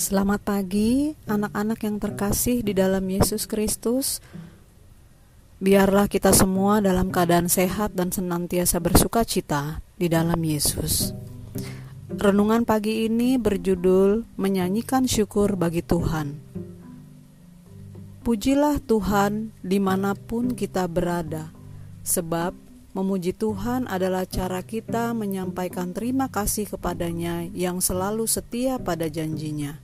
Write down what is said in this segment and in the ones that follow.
Selamat pagi, anak-anak yang terkasih di dalam Yesus Kristus. Biarlah kita semua dalam keadaan sehat dan senantiasa bersuka cita di dalam Yesus. Renungan pagi ini berjudul "Menyanyikan Syukur bagi Tuhan". Pujilah Tuhan di mana pun kita berada, sebab Memuji Tuhan adalah cara kita menyampaikan terima kasih kepadanya yang selalu setia pada janjinya.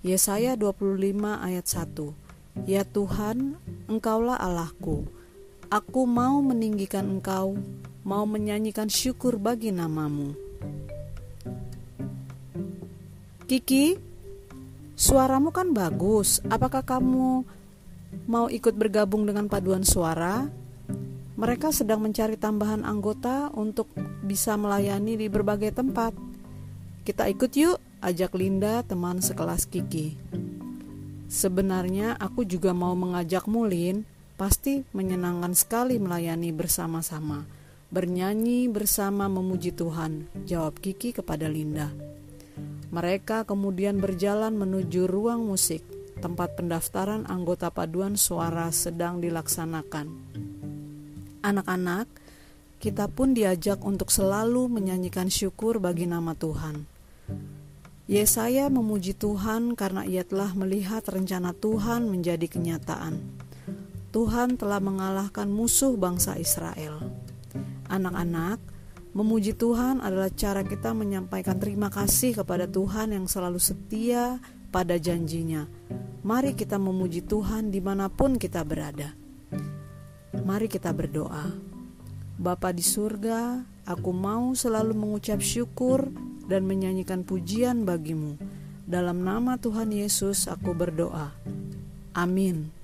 Yesaya 25 ayat 1 Ya Tuhan, Engkaulah Allahku. Aku mau meninggikan Engkau, mau menyanyikan syukur bagi namamu. Kiki, suaramu kan bagus. Apakah kamu mau ikut bergabung dengan paduan suara? Mereka sedang mencari tambahan anggota untuk bisa melayani di berbagai tempat. Kita ikut yuk, ajak Linda, teman sekelas Kiki. Sebenarnya aku juga mau mengajak Mulin, pasti menyenangkan sekali melayani bersama-sama. Bernyanyi bersama memuji Tuhan, jawab Kiki kepada Linda. Mereka kemudian berjalan menuju ruang musik, tempat pendaftaran anggota paduan suara sedang dilaksanakan anak-anak, kita pun diajak untuk selalu menyanyikan syukur bagi nama Tuhan. Yesaya memuji Tuhan karena ia telah melihat rencana Tuhan menjadi kenyataan. Tuhan telah mengalahkan musuh bangsa Israel. Anak-anak, memuji Tuhan adalah cara kita menyampaikan terima kasih kepada Tuhan yang selalu setia pada janjinya. Mari kita memuji Tuhan di mana pun kita berada. Mari kita berdoa. Bapa di surga, aku mau selalu mengucap syukur dan menyanyikan pujian bagimu. Dalam nama Tuhan Yesus aku berdoa. Amin.